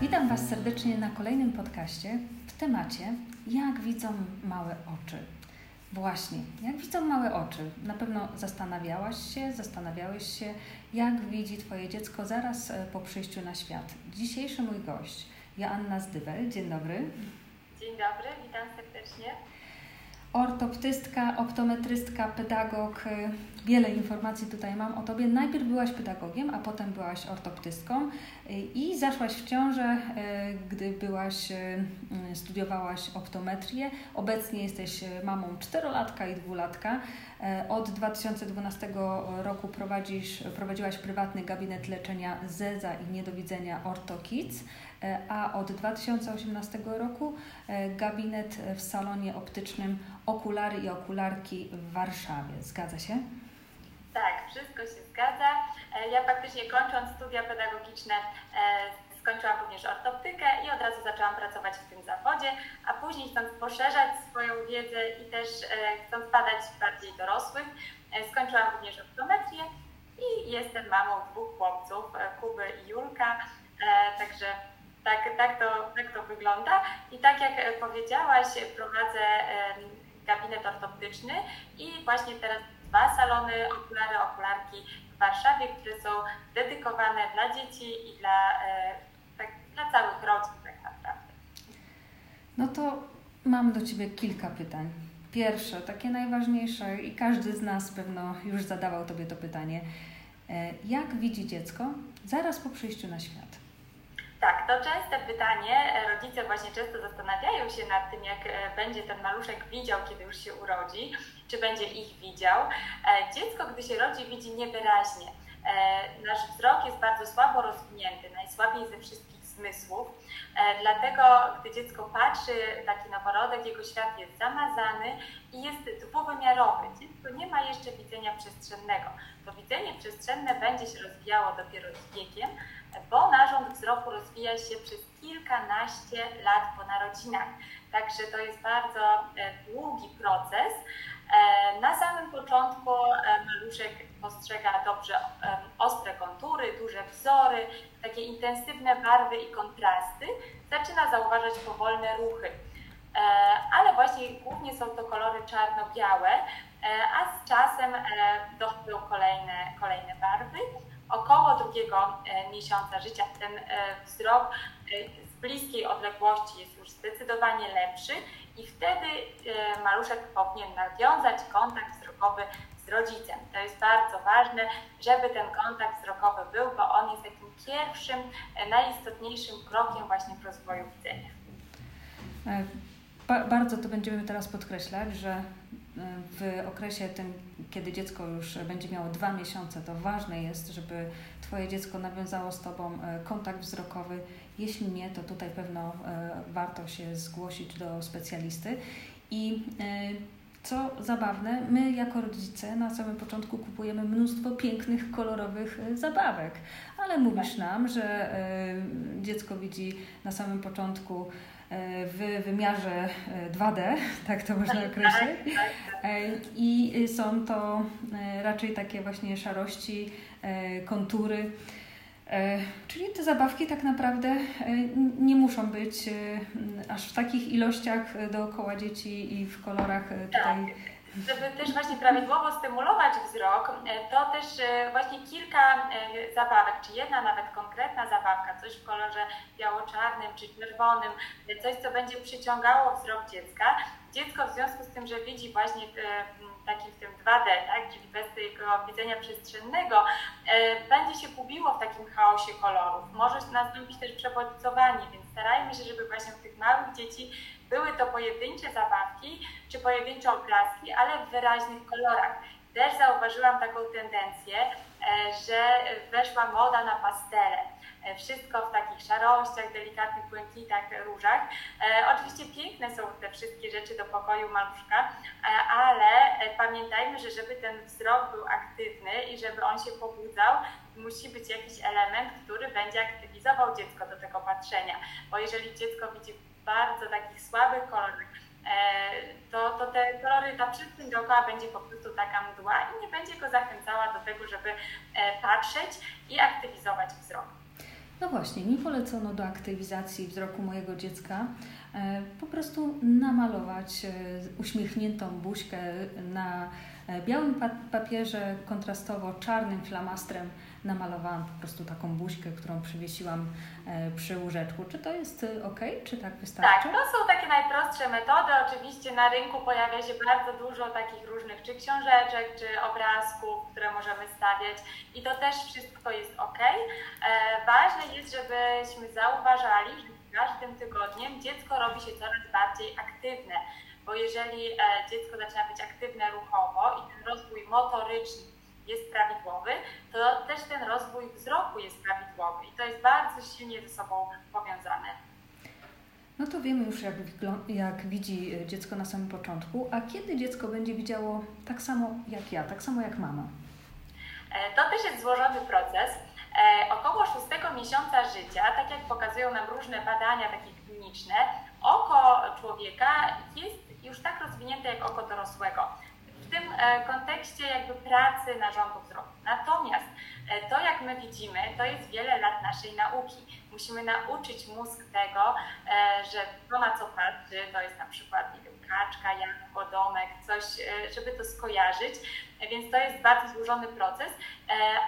Witam Was serdecznie na kolejnym podcaście w temacie Jak widzą małe oczy. Właśnie, jak widzą małe oczy? Na pewno zastanawiałaś się, zastanawiałeś się, jak widzi Twoje dziecko zaraz e, po przyjściu na świat. Dzisiejszy mój gość, Joanna Zdybel. Dzień dobry. Dzień dobry, witam serdecznie ortoptystka, optometrystka, pedagog. Wiele informacji tutaj mam o Tobie. Najpierw byłaś pedagogiem, a potem byłaś ortoptystką i zaszłaś w ciążę, gdy byłaś, studiowałaś optometrię. Obecnie jesteś mamą czterolatka i dwulatka. Od 2012 roku prowadzisz, prowadziłaś prywatny gabinet leczenia ZEZA i niedowidzenia OrtoKids. E, a od 2018 roku e, gabinet w salonie optycznym Okulary i Okularki w Warszawie. Zgadza się? Tak, wszystko się zgadza. E, ja faktycznie kończąc studia pedagogiczne skończyłam również ortoptykę i od razu zaczęłam pracować w tym zawodzie, a później chcąc poszerzać swoją wiedzę i też chcąc badać bardziej dorosłych, skończyłam również optometrię i jestem mamą dwóch chłopców, Kuby i Julka, także tak, tak, to, tak to wygląda. I tak jak powiedziałaś, prowadzę gabinet ortoptyczny i właśnie teraz dwa salony okulary, okularki w Warszawie, które są dedykowane dla dzieci i dla, e, tak, dla całych rodzin tak naprawdę. No to mam do Ciebie kilka pytań. Pierwsze, takie najważniejsze i każdy z nas pewno już zadawał Tobie to pytanie. E, jak widzi dziecko zaraz po przyjściu na świat? Tak, to częste pytanie. Rodzice właśnie często zastanawiają się nad tym, jak e, będzie ten maluszek widział, kiedy już się urodzi, czy będzie ich widział. E, dziecko, gdy się rodzi, widzi niewyraźnie. E, nasz wzrok jest bardzo słabo rozwinięty, najsłabiej ze wszystkich zmysłów. Dlatego, gdy dziecko patrzy, taki noworodek, jego świat jest zamazany i jest dwuwymiarowy. Dziecko nie ma jeszcze widzenia przestrzennego. To widzenie przestrzenne będzie się rozwijało dopiero z wiekiem, bo narząd wzroku rozwija się przez kilkanaście lat po narodzinach. Także to jest bardzo e, długi proces. E, na samym początku e, maluszek postrzega dobrze ostre kontury, duże wzory, takie intensywne barwy i kontrasty. Zaczyna zauważać powolne ruchy. Ale właśnie głównie są to kolory czarno-białe, a z czasem dochodzą kolejne, kolejne barwy około drugiego e, miesiąca życia ten e, wzrok e, z bliskiej odległości jest już zdecydowanie lepszy i wtedy maluszek powinien nawiązać kontakt wzrokowy z rodzicem. To jest bardzo ważne, żeby ten kontakt wzrokowy był, bo on jest takim pierwszym, najistotniejszym krokiem właśnie w rozwoju widzenia. Bardzo to będziemy teraz podkreślać, że w okresie tym, kiedy dziecko już będzie miało dwa miesiące, to ważne jest, żeby Twoje dziecko nawiązało z Tobą e, kontakt wzrokowy. Jeśli nie, to tutaj pewno e, warto się zgłosić do specjalisty. I e, co zabawne, my jako rodzice na samym początku kupujemy mnóstwo pięknych, kolorowych zabawek, ale mówisz nam, że dziecko widzi na samym początku w wymiarze 2D, e, tak to można tak, określić. Tak, tak, e, I są to e, raczej takie właśnie szarości, kontury. Czyli te zabawki tak naprawdę nie muszą być aż w takich ilościach dookoła dzieci i w kolorach tutaj żeby też właśnie prawidłowo stymulować wzrok, e, to też e, właśnie kilka e, zabawek, czy jedna nawet konkretna zabawka, coś w kolorze biało-czarnym czy czerwonym, coś, co będzie przyciągało wzrok dziecka. Dziecko w związku z tym, że widzi właśnie takim w tym 2D, tak, czyli bez tego widzenia przestrzennego, będzie się gubiło w takim chaosie kolorów. Może nastąpić też przebodźcowanie, więc starajmy się, żeby właśnie u tych małych dzieci były to pojedyncze zabawki czy pojedyncze obrazki, ale w wyraźnych kolorach. Też zauważyłam taką tendencję, e, że weszła moda na pastele. E, wszystko w takich szarościach, delikatnych błękitach, różach. E, oczywiście piękne są te wszystkie rzeczy do pokoju maluszka, ale pamiętajmy, że żeby ten wzrok był aktywny i żeby on się pobudzał, musi być jakiś element, który będzie aktywizował dziecko do tego patrzenia. Bo jeżeli dziecko widzi bardzo takich słabych kolorach, e, to, to te kolory, ta wszystkim dookoła będzie po prostu taka mdła i nie będzie go zachęcała do tego, żeby e, patrzeć i aktywizować wzrok. No właśnie, mi polecono do aktywizacji wzroku mojego dziecka e, po prostu namalować uśmiechniętą buźkę na białym papierze kontrastowo czarnym flamastrem namalowałam po prostu taką buźkę, którą przywiesiłam e, przy łóżeczku. Czy to jest e, ok? Czy tak wystarczy? Tak, to są takie najprostsze metody. Oczywiście na rynku pojawia się bardzo dużo takich różnych czy książeczek, czy obrazków, które możemy stawiać i to też wszystko jest ok. E, ważne jest, żebyśmy zauważali, że każdym tygodniem dziecko robi się coraz bardziej aktywne, bo jeżeli dziecko zaczyna być aktywne ruchowo i ten rozwój motoryczny jest prawidłowy, to też ten rozwój wzroku jest prawidłowy i to jest bardzo silnie ze sobą powiązane. No to wiemy już, jak, jak widzi e, dziecko na samym początku, a kiedy dziecko będzie widziało tak samo jak ja, tak samo jak mama? E, to też jest złożony proces. E, około szóstego miesiąca życia, tak jak pokazują nam różne badania takie kliniczne, oko człowieka jest już tak rozwinięte jak oko dorosłego kontekście jakby pracy narządu wzroku. Natomiast e, to, jak my widzimy, to jest wiele lat naszej nauki. Musimy nauczyć mózg tego, e, że to na co patrzy, to jest na przykład, nie wiem, kaczka, jabłko, domek, coś, żeby to skojarzyć. Więc to jest bardzo złożony proces,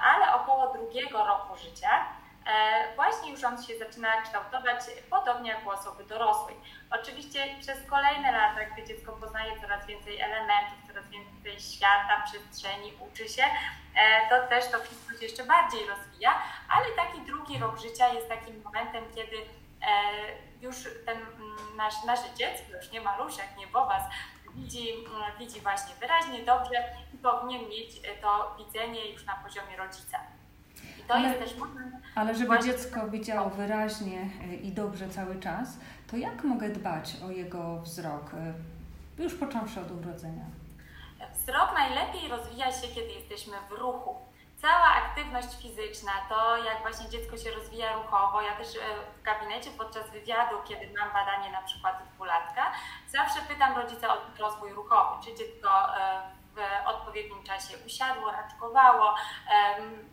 ale około drugiego roku życia właśnie już on się zaczyna kształtować podobnie jak u osoby dorosłej. Oczywiście przez kolejne lata, gdy dziecko poznaje coraz więcej elementów, coraz więcej świata, przestrzeni, uczy się, e, to też to wszystko się jeszcze bardziej rozwija, ale taki drugi rok życia jest takim momentem, kiedy e, już ten mm, nasz, nasze dziecko, już nie maluszek, nie Bobas, widzi, mm, widzi właśnie wyraźnie, dobrze i powinien mieć to widzenie już na poziomie rodzica. To ale, jest też. Ale żeby właśnie... dziecko widziało wyraźnie e, i dobrze cały czas, to jak mogę dbać o jego wzrok, już począwszy od urodzenia? Wzrok najlepiej rozwija się, kiedy jesteśmy w ruchu. Cała aktywność fizyczna, to jak właśnie dziecko się rozwija ruchowo, ja też e, w gabinecie podczas wywiadu, kiedy mam badanie na przykład dwulatka, zawsze pytam rodzica o rozwój ruchowy, czy dziecko e, w odpowiednim czasie usiadło, raczkowało,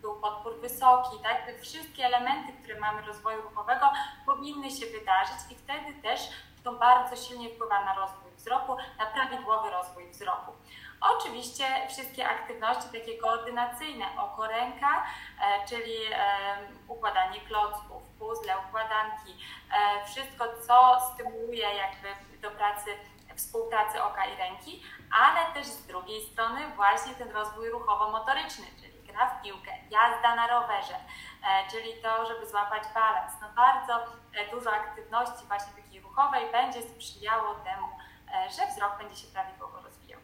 był podpór wysoki, tak? Wszystkie elementy, które mamy rozwoju ruchowego powinny się wydarzyć i wtedy też to bardzo silnie wpływa na rozwój wzroku, na prawidłowy rozwój wzroku. Oczywiście wszystkie aktywności takie koordynacyjne, oko ręka, e, czyli układanie klocków, puzzle, układanki, e, wszystko co stymuluje jakby do pracy, współpracy oka i ręki, ale też z drugiej strony właśnie ten rozwój ruchowo-motoryczny, czyli gra w piłkę, jazda na rowerze, e, czyli to, żeby złapać balans. No bardzo dużo aktywności właśnie takiej ruchowej będzie sprzyjało temu, że wzrok będzie się prawidłowo rozwijał.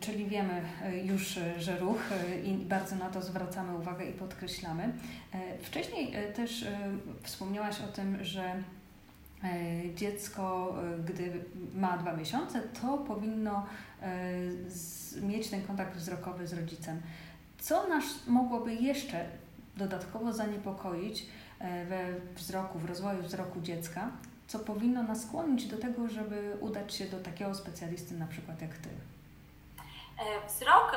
Czyli wiemy e, już, e, że ruch e, i bardzo na to zwracamy uwagę i podkreślamy. Wcześniej też wspomniałaś o tym, że dziecko, gdy ma dwa miesiące, to powinno mieć ten kontakt wzrokowy z rodzicem. Co nas mogłoby jeszcze dodatkowo zaniepokoić we wzroku, w rozwoju wzroku dziecka, co powinno nas skłonić do tego, żeby udać się do takiego specjalisty, na przykład jak Ty? E, wzrok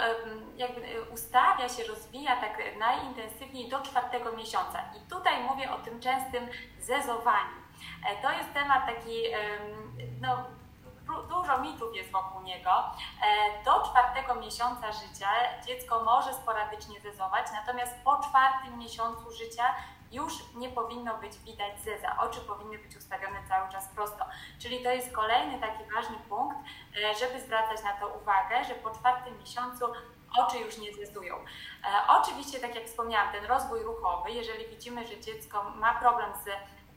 jakby e, ustawia się, rozwija tak najintensywniej do czwartego miesiąca. I tutaj mówię o tym częstym zezowaniu. E, to jest temat taki, no, dużo mitów jest wokół niego. Do czwartego miesiąca życia dziecko może sporadycznie zezować, natomiast po czwartym miesiącu życia już nie powinno być widać zeza. Oczy powinny być ustawione cały czas prosto. Czyli to jest kolejny taki ważny punkt, e, żeby zwracać na to uwagę, że po czwartym miesiącu oczy już nie zezują. E, oczywiście, tak jak wspomniałam, ten rozwój ruchowy, jeżeli widzimy, że dziecko ma problem z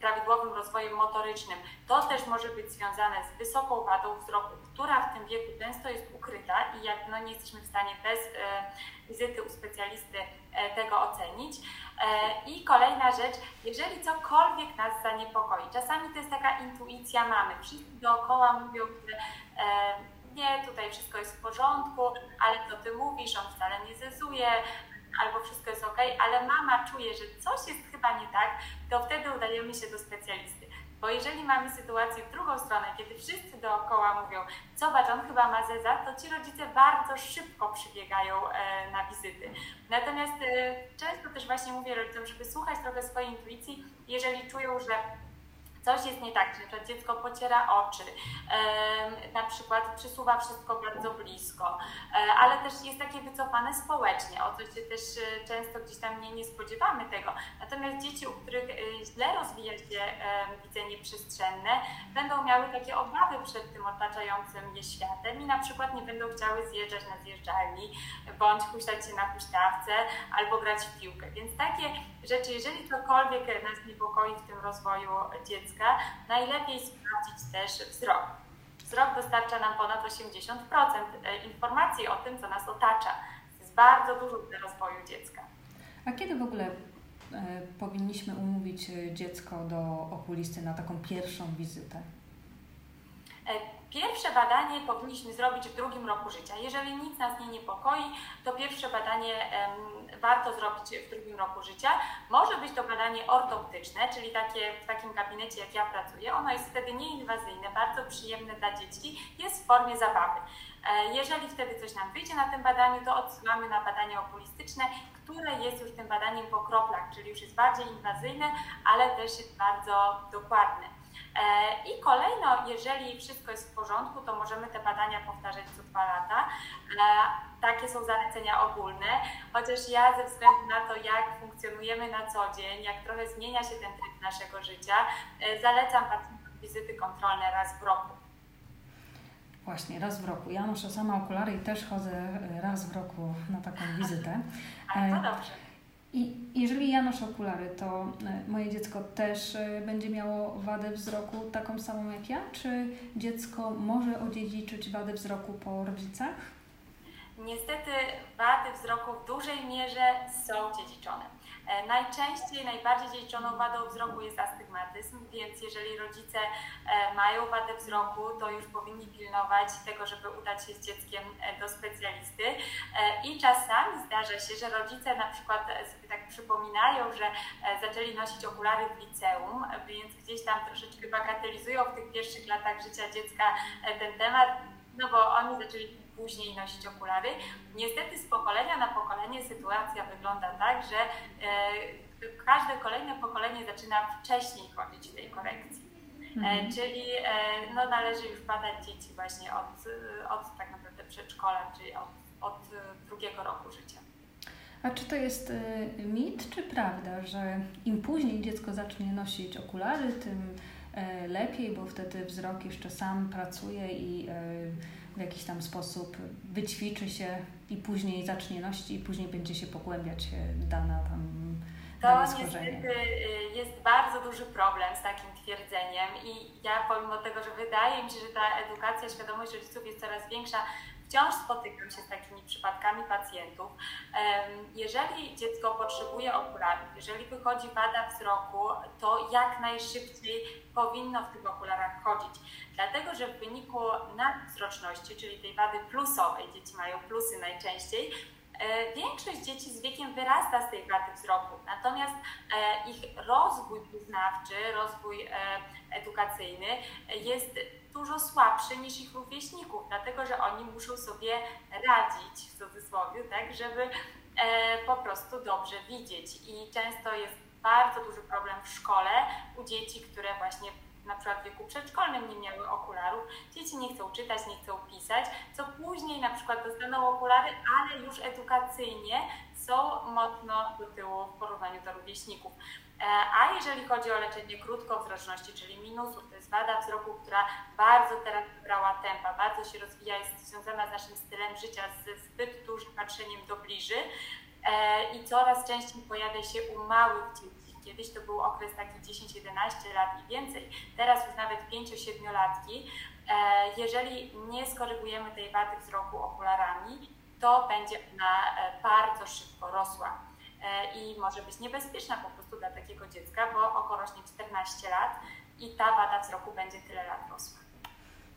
prawidłowym rozwojem motorycznym. To też może być związane z wysoką wadą wzroku, która w tym wieku często jest ukryta i jak no, nie jesteśmy w stanie bez e, wizyty u specjalisty e, tego ocenić. E, I kolejna rzecz, jeżeli cokolwiek nas zaniepokoi, czasami to jest taka intuicja mamy, wszyscy dookoła mówią, że e, nie, tutaj wszystko jest w porządku, ale to ty mówisz, on wcale nie zezuje, albo wszystko jest ok, ale mama czuje, że coś jest chyba nie tak, to wtedy udajemy się do specjalisty. Bo jeżeli mamy sytuację w drugą stronę, kiedy wszyscy dookoła mówią, zobacz, on chyba ma zeza, to ci rodzice bardzo szybko przybiegają e, na wizyty. Natomiast e, często też właśnie mówię rodzicom, żeby słuchać trochę swojej intuicji, jeżeli czują, że coś jest nie tak, że dziecko pociera oczy, na przykład przysuwa wszystko bardzo blisko, e, ale też jest takie wycofane społecznie, o co się też e, często gdzieś tam nie, nie spodziewamy tego. Natomiast dzieci, u których e, źle rozwija się widzenie przestrzenne, będą miały takie obawy przed tym otaczającym je światem i na przykład nie będą chciały zjeżdżać na zjeżdżalni, bądź huśtać się na huśtawce albo grać w piłkę. Więc takie rzeczy, jeżeli cokolwiek nas niepokoi w tym rozwoju dziecka, najlepiej sprawdzić też wzrok. Wzrok dostarcza nam ponad 80% e, informacji o tym, co nas otacza. To jest bardzo dużo dla rozwoju dziecka. A kiedy w ogóle e, powinniśmy umówić e, dziecko do okulisty na taką pierwszą wizytę? Pierwsze badanie powinniśmy zrobić w drugim roku życia. Jeżeli nic nas nie niepokoi, to pierwsze badanie warto zrobić w drugim roku życia. Może być to badanie ortoptyczne, czyli takie w takim gabinecie, jak ja pracuję. Ono jest wtedy nieinwazyjne, bardzo przyjemne dla dzieci, jest w formie zabawy. E, jeżeli wtedy coś nam wyjdzie na tym badaniu, to odsyłamy na badanie okulistyczne, które jest już tym badaniem po kroplach, czyli już jest bardziej inwazyjne, ale też jest bardzo dokładne. E, I kolejno, jeżeli wszystko jest w porządku, to możemy te badania powtarzać co dwa lata. E, takie są zalecenia ogólne, chociaż ja ze względu na to, jak funkcjonujemy na co dzień, jak trochę zmienia się ten tryb naszego życia, e, zalecam pacjentom wizyty kontrolne raz w roku. Właśnie, raz w roku. Ja noszę sama okulary i też chodzę raz w roku na taką wizytę. to dobrze. I jeżeli ja noszę okulary, to e, moje dziecko też e, będzie miało wadę wzroku taką samą jak ja? Czy dziecko może odziedziczyć wadę wzroku po rodzicach? Niestety wady wzroku w dużej mierze są dziedziczone. E, najczęściej, najbardziej dziedziczoną wadą wzroku jest astygmatyzm, więc jeżeli rodzice e, mają wadę wzroku, to już powinni pilnować tego, żeby udać się z dzieckiem e, do specjalisty. I czasami zdarza się, że rodzice na przykład sobie tak przypominają, że zaczęli nosić okulary w liceum, więc gdzieś tam troszeczkę bagatelizują w tych pierwszych latach życia dziecka ten temat, no bo oni zaczęli później nosić okulary. Niestety z pokolenia na pokolenie sytuacja wygląda tak, że e, każde kolejne pokolenie zaczyna wcześniej chodzić w tej korekcji. E, mhm. Czyli e, no, należy już badać dzieci właśnie od, od tak naprawdę przedszkola, czyli od, od drugiego roku życia. A czy to jest mit, czy prawda, że im później dziecko zacznie nosić okulary, tym lepiej, bo wtedy wzrok jeszcze sam pracuje i w jakiś tam sposób wyćwiczy się i później zacznie nosić i później będzie się pogłębiać dana tam to niestety y, jest bardzo duży problem z takim twierdzeniem i ja pomimo tego, że wydaje mi się, że ta edukacja, świadomość rodziców jest coraz większa, wciąż spotykam się z takimi przypadkami pacjentów. Jeżeli dziecko potrzebuje okularów, jeżeli wychodzi wada wzroku, to jak najszybciej powinno w tych okularach chodzić. Dlatego, że w wyniku nadwzroczności, czyli tej wady plusowej, dzieci mają plusy najczęściej, e, Większość dzieci z wiekiem wyrasta z tej wady wzroku, natomiast e, ich rozwój poznawczy, rozwój e, edukacyjny jest dużo słabszy niż ich rówieśników, dlatego że oni muszą sobie radzić w cudzysłowie, tak, żeby po prostu dobrze widzieć. I często jest bardzo duży problem w szkole u dzieci, które właśnie na przykład w wieku przedszkolnym nie miały okularów, dzieci nie chcą czytać, nie chcą pisać, co później na przykład dostaną okulary, ale już edukacyjnie są mocno do tyłu w porównaniu do rówieśników. E, a jeżeli chodzi o leczenie krótkowzroczności, czyli minusów, to jest wada wzroku, która bardzo teraz wybrała tempa, bardzo się rozwija, jest związana z naszym stylem życia, ze zbyt dużym patrzeniem do bliży. E, i coraz częściej pojawia się u małych dzieci. Kiedyś to był okres taki 10-11 lat i więcej, teraz już nawet 5-7-latki. E, jeżeli nie skorygujemy tej wady wzroku okularami, to będzie ona bardzo szybko rosła i może być niebezpieczna po prostu dla takiego dziecka, bo oko rośnie 14 lat i ta wada wzroku będzie tyle lat rosła.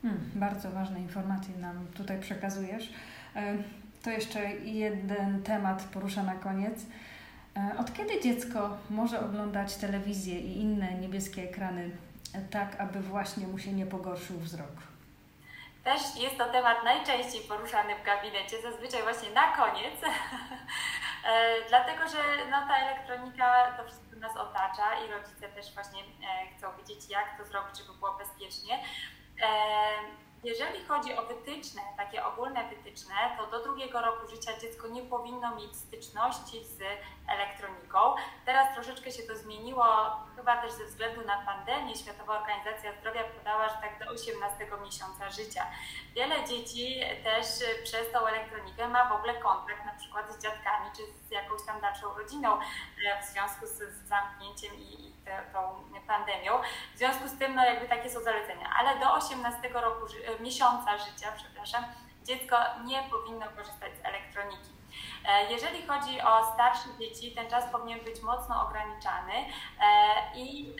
Hmm, bardzo ważne informacje nam tutaj przekazujesz. To jeszcze jeden temat poruszę na koniec. E, od kiedy dziecko może oglądać telewizję i inne niebieskie ekrany tak aby właśnie mu się nie pogorszył wzrok? Też jest to temat najczęściej poruszany w gabinecie, zazwyczaj właśnie na koniec, e, dlatego że no, ta elektronika to wszystko nas otacza i rodzice też właśnie e, chcą wiedzieć, jak to zrobić, żeby było bezpiecznie. Jeżeli chodzi o wytyczne, takie ogólne wytyczne, to do drugiego roku życia dziecko nie powinno mieć styczności z elektroniką. Teraz troszeczkę się to zmieniło, chyba też ze względu na pandemię. Światowa Organizacja Zdrowia podała, że tak do 18 miesiąca życia. Wiele dzieci też przez tą elektronikę ma w ogóle kontakt na przykład z dziadkami czy z jakąś tam dalszą rodziną e, w związku z, zamknięciem i, tą pandemią. W związku z tym no jakby takie są zalecenia, ale do 18 roku e, miesiąca życia, przepraszam, dziecko nie powinno korzystać z elektroniki. E, jeżeli chodzi o starsze dzieci, ten czas powinien być mocno ograniczany i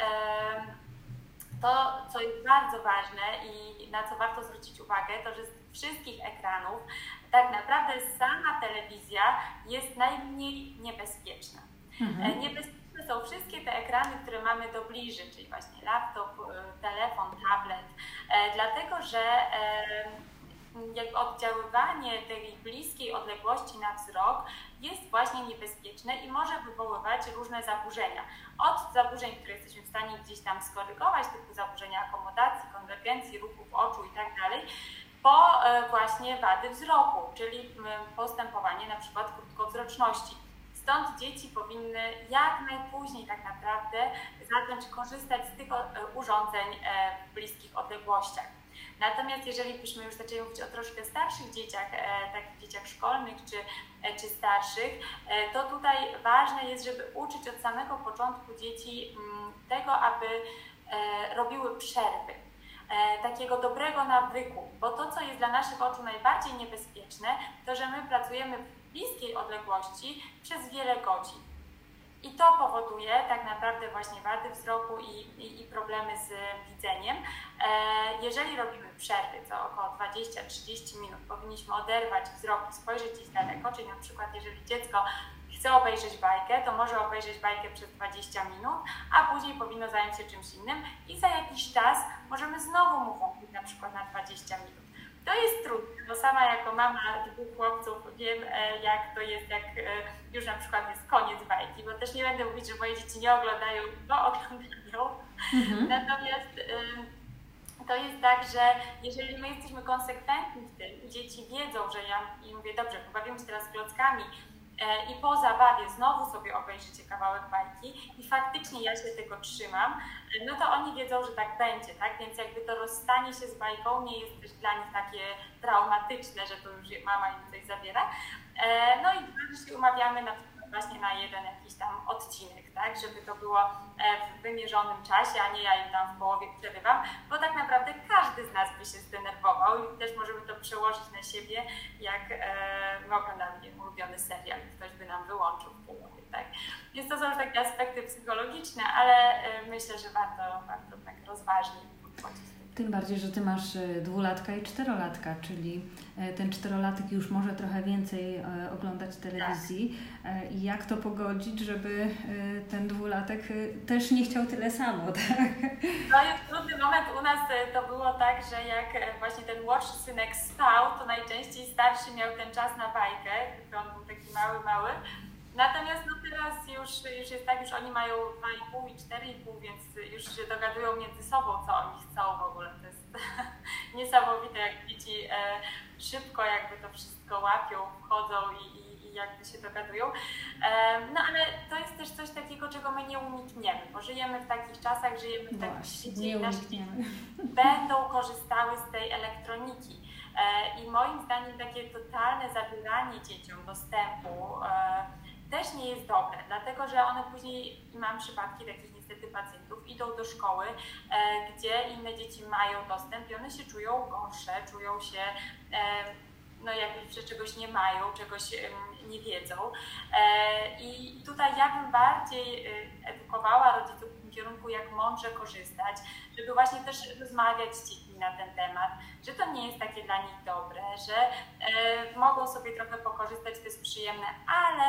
to, co jest bardzo ważne i na co warto zwrócić uwagę, to że z wszystkich ekranów tak naprawdę sama telewizja jest najmniej niebezpieczna. Mhm. Niebezpieczne są wszystkie te ekrany, które mamy do bliżej, czyli właśnie laptop, e, telefon, tablet, e, dlatego że jakby oddziaływanie tej bliskiej odległości na wzrok jest właśnie niebezpieczne i może wywoływać różne zaburzenia. Od zaburzeń, które jesteśmy w stanie gdzieś tam skorygować, typu zaburzenia akomodacji, konwergencji, ruchów oczu itd., tak po e, właśnie wady wzroku, czyli postępowanie na przykład krótkowzroczności. Stąd dzieci powinny jak najpóźniej tak naprawdę zacząć korzystać z tych urządzeń e, w bliskich odległościach. Natomiast jeżeli byśmy już zaczęli mówić o troszkę starszych dzieciach, e, takich dzieciach szkolnych czy, e, czy starszych, e, to tutaj ważne jest, żeby uczyć od samego początku dzieci mm, tego, aby robiły przerwy takiego dobrego nawyku, bo to, co jest dla naszych oczu najbardziej niebezpieczne, to że my pracujemy w bliskiej odległości przez wiele godzin. I to powoduje tak naprawdę właśnie wady wzroku i, i, i problemy z widzeniem. E, jeżeli robimy przerwy, co około 20-30 minut, powinniśmy oderwać wzrok i spojrzeć gdzieś daleko, czyli na przykład jeżeli dziecko chce obejrzeć bajkę, to może obejrzeć bajkę przez 20 minut, a później powinno zająć się czymś innym i za jakiś czas możemy znowu mu włączyć na przykład na 20 minut. To jest trudne, bo sama jako mama dwóch chłopców wiem, e, jak to jest, jak e, już na przykład jest koniec bajki, bo też nie będę mówić, że moje dzieci nie oglądają, bo oglądają. Mhm. Natomiast to jest tak, że jeżeli my jesteśmy konsekwentni w tym i dzieci wiedzą, że ja im mówię, dobrze, pobawimy się teraz klockami, E, i po zabawie znowu sobie obejrzycie kawałek bajki i faktycznie ja się tego trzymam, e, no to oni wiedzą, że tak będzie, tak? Więc jakby to rozstanie się z bajką nie jest też dla nich takie traumatyczne, że to już mama im coś zabiera. E, no i się umawiamy na właśnie na jeden jakiś tam odcinek, tak, żeby to było w wymierzonym czasie, a nie ja im tam w połowie przerywam, bo tak naprawdę każdy z nas by się zdenerwował i też możemy to przełożyć na siebie, jak e, my oglądamy ulubiony serial ktoś by nam wyłączył w połowie, tak. Więc to są takie aspekty psychologiczne, ale e, myślę, że warto, warto tak rozważnie podchodzić tym bardziej, że ty masz e, dwulatka i czterolatka, czyli e, ten czterolatek już może trochę więcej e, oglądać telewizji. I jak to pogodzić, żeby ten dwulatek też nie chciał tyle samo, tak? No jest trudny moment. U nas to było tak, że jak właśnie ten młodszy synek spał, to najczęściej starszy miał ten czas na bajkę, on był taki mały, mały. Natomiast no teraz już, już jest tak, już oni mają 2,5 i 4,5, więc już się dogadują między sobą, co oni chcą w ogóle. To jest niesamowite, jak dzieci e, szybko jakby to wszystko łapią, wchodzą i, i, i jakby się dogadują. E, no ale to jest też coś takiego, czego my nie unikniemy, bo żyjemy w takich czasach, żyjemy w takim świecie i nasze dzieci będą korzystały z tej elektroniki. E, I moim zdaniem takie totalne zabieranie dzieciom dostępu e, też nie jest dobre, dlatego że one później, mam przypadki takich niestety pacjentów, idą do szkoły, e, gdzie inne dzieci mają dostęp i one się czują gorsze, czują się e, no jakby, że czegoś nie mają, czegoś nie wiedzą. E, I tutaj ja bym bardziej e, edukowała rodziców w tym kierunku, jak mądrze korzystać, żeby właśnie też rozmawiać z dziećmi na ten temat, że to nie jest takie dla nich dobre, że e, mogą sobie trochę pokorzystać, to jest przyjemne, ale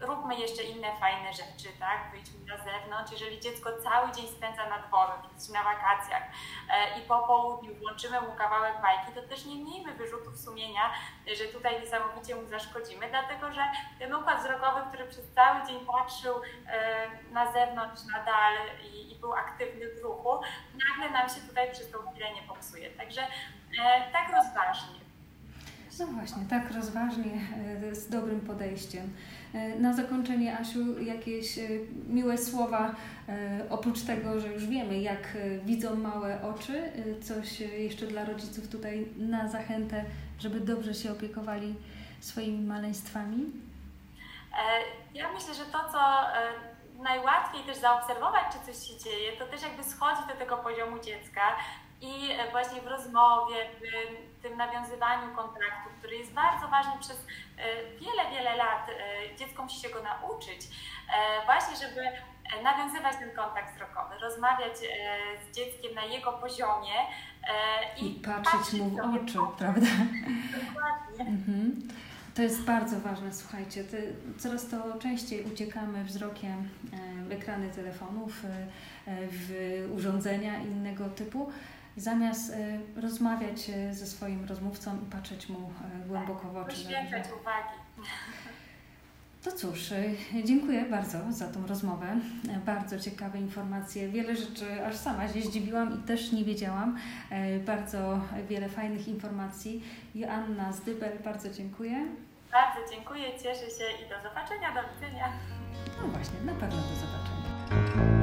róbmy jeszcze inne fajne rzeczy, tak? Wyjdźmy na zewnątrz. Jeżeli dziecko cały dzień spędza na dworze, na wakacjach e, i po południu włączymy mu kawałek bajki, to też nie miejmy wyrzutów sumienia, że tutaj niesamowicie mu zaszkodzimy, dlatego że ten układ wzrokowy, który przez cały dzień patrzył e, na zewnątrz, na dal i, i był aktywny w ruchu, nagle nam się tutaj przez tą chwilę nie popsuje. Także e, tak rozważnie. No właśnie, tak rozważnie, z dobrym podejściem. E, na zakończenie, Asiu, jakieś e, miłe słowa, oprócz tego, że już wiemy, jak widzą małe oczy, coś jeszcze dla rodziców tutaj na zachętę, żeby dobrze się opiekowali swoimi maleństwami? Ja myślę, że to, co najłatwiej też zaobserwować, czy coś się dzieje, to też jakby schodzi do tego poziomu dziecka i właśnie w rozmowie, w tym nawiązywaniu kontaktu, który jest bardzo ważny przez e, wiele, wiele lat. E, dziecko musi się go nauczyć, e, właśnie żeby nawiązywać ten kontakt wzrokowy, rozmawiać z dzieckiem na jego poziomie i, I patrzeć, patrzeć mu w oczy, prawda? Dokładnie. Mhm. To jest bardzo ważne, słuchajcie. coraz to częściej uciekamy wzrokiem w ekrany telefonów, w urządzenia innego typu zamiast y, rozmawiać y, ze swoim rozmówcą i patrzeć mu y, głęboko w oczy. Poświęcać uwagi. To cóż, dziękuję bardzo za tą rozmowę. Bardzo ciekawe informacje. Wiele rzeczy aż sama się zdziwiłam i też nie wiedziałam. Bardzo wiele fajnych informacji. Joanna Zdybel, bardzo dziękuję. Bardzo dziękuję, cieszę się i do zobaczenia, do widzenia. No właśnie, na pewno do zobaczenia.